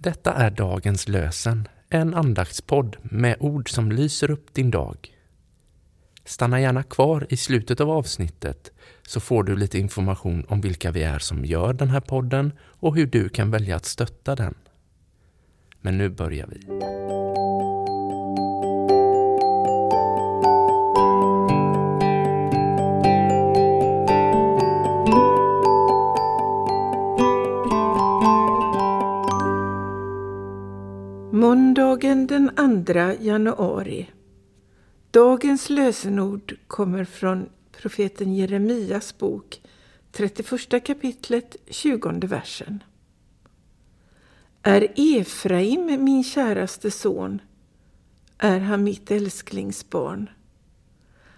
Detta är dagens lösen, en andaktspodd med ord som lyser upp din dag. Stanna gärna kvar i slutet av avsnittet så får du lite information om vilka vi är som gör den här podden och hur du kan välja att stötta den. Men nu börjar vi. Måndagen den 2 januari. Dagens lösenord kommer från profeten Jeremias bok, 31 kapitlet, 20 versen. Är Efraim min käraste son? Är han mitt älsklingsbarn?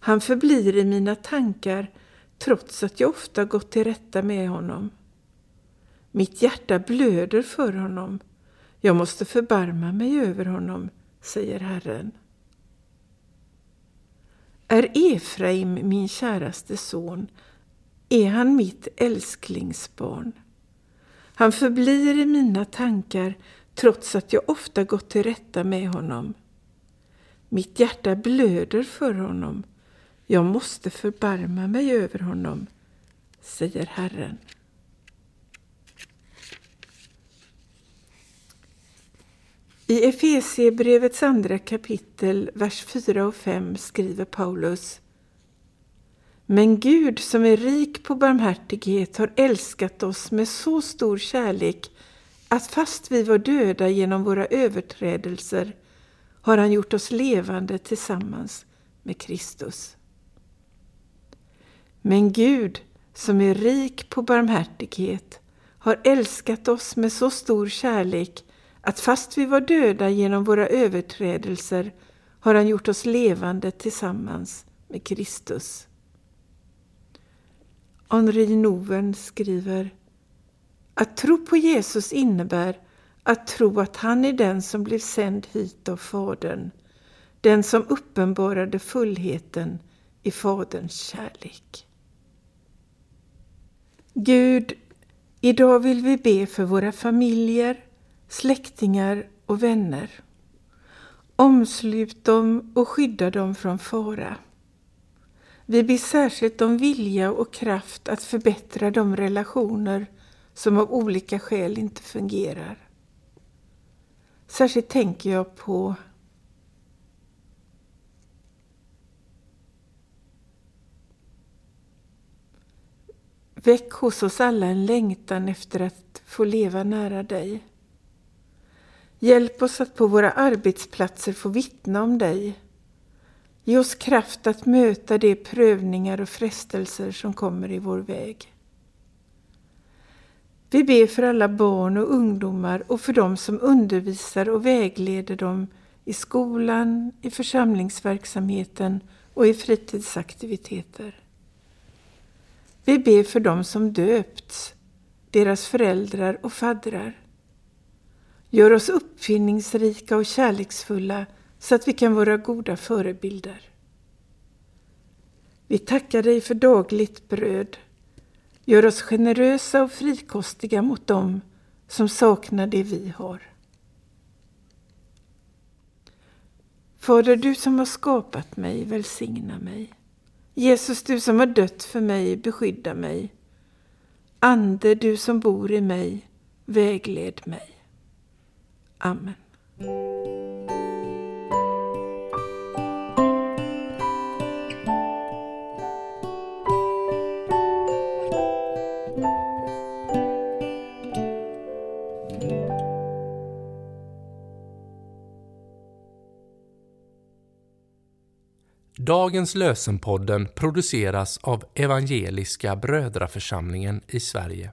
Han förblir i mina tankar trots att jag ofta gått till rätta med honom. Mitt hjärta blöder för honom jag måste förbarma mig över honom, säger Herren. Är Efraim min käraste son? Är han mitt älsklingsbarn? Han förblir i mina tankar trots att jag ofta gått till rätta med honom. Mitt hjärta blöder för honom. Jag måste förbarma mig över honom, säger Herren. I Efesiebrevets andra kapitel, vers 4 och 5 skriver Paulus Men Gud som är rik på barmhärtighet har älskat oss med så stor kärlek att fast vi var döda genom våra överträdelser har han gjort oss levande tillsammans med Kristus. Men Gud som är rik på barmhärtighet har älskat oss med så stor kärlek att fast vi var döda genom våra överträdelser har han gjort oss levande tillsammans med Kristus. Henri Nouwen skriver Att tro på Jesus innebär att tro att han är den som blev sänd hit av Fadern, den som uppenbarade fullheten i Faderns kärlek. Gud, idag vill vi be för våra familjer, släktingar och vänner. Omslut dem och skydda dem från fara. Vi ber särskilt om vilja och kraft att förbättra de relationer som av olika skäl inte fungerar. Särskilt tänker jag på Väck hos oss alla en längtan efter att få leva nära dig. Hjälp oss att på våra arbetsplatser få vittna om dig. Ge oss kraft att möta de prövningar och frestelser som kommer i vår väg. Vi ber för alla barn och ungdomar och för dem som undervisar och vägleder dem i skolan, i församlingsverksamheten och i fritidsaktiviteter. Vi ber för dem som döpts, deras föräldrar och faddrar. Gör oss uppfinningsrika och kärleksfulla så att vi kan vara goda förebilder. Vi tackar dig för dagligt bröd. Gör oss generösa och frikostiga mot dem som saknar det vi har. Fader, du som har skapat mig, välsigna mig. Jesus, du som har dött för mig, beskydda mig. Ande, du som bor i mig, vägled mig. Amen. Dagens lösenpodden produceras av Evangeliska Brödraförsamlingen i Sverige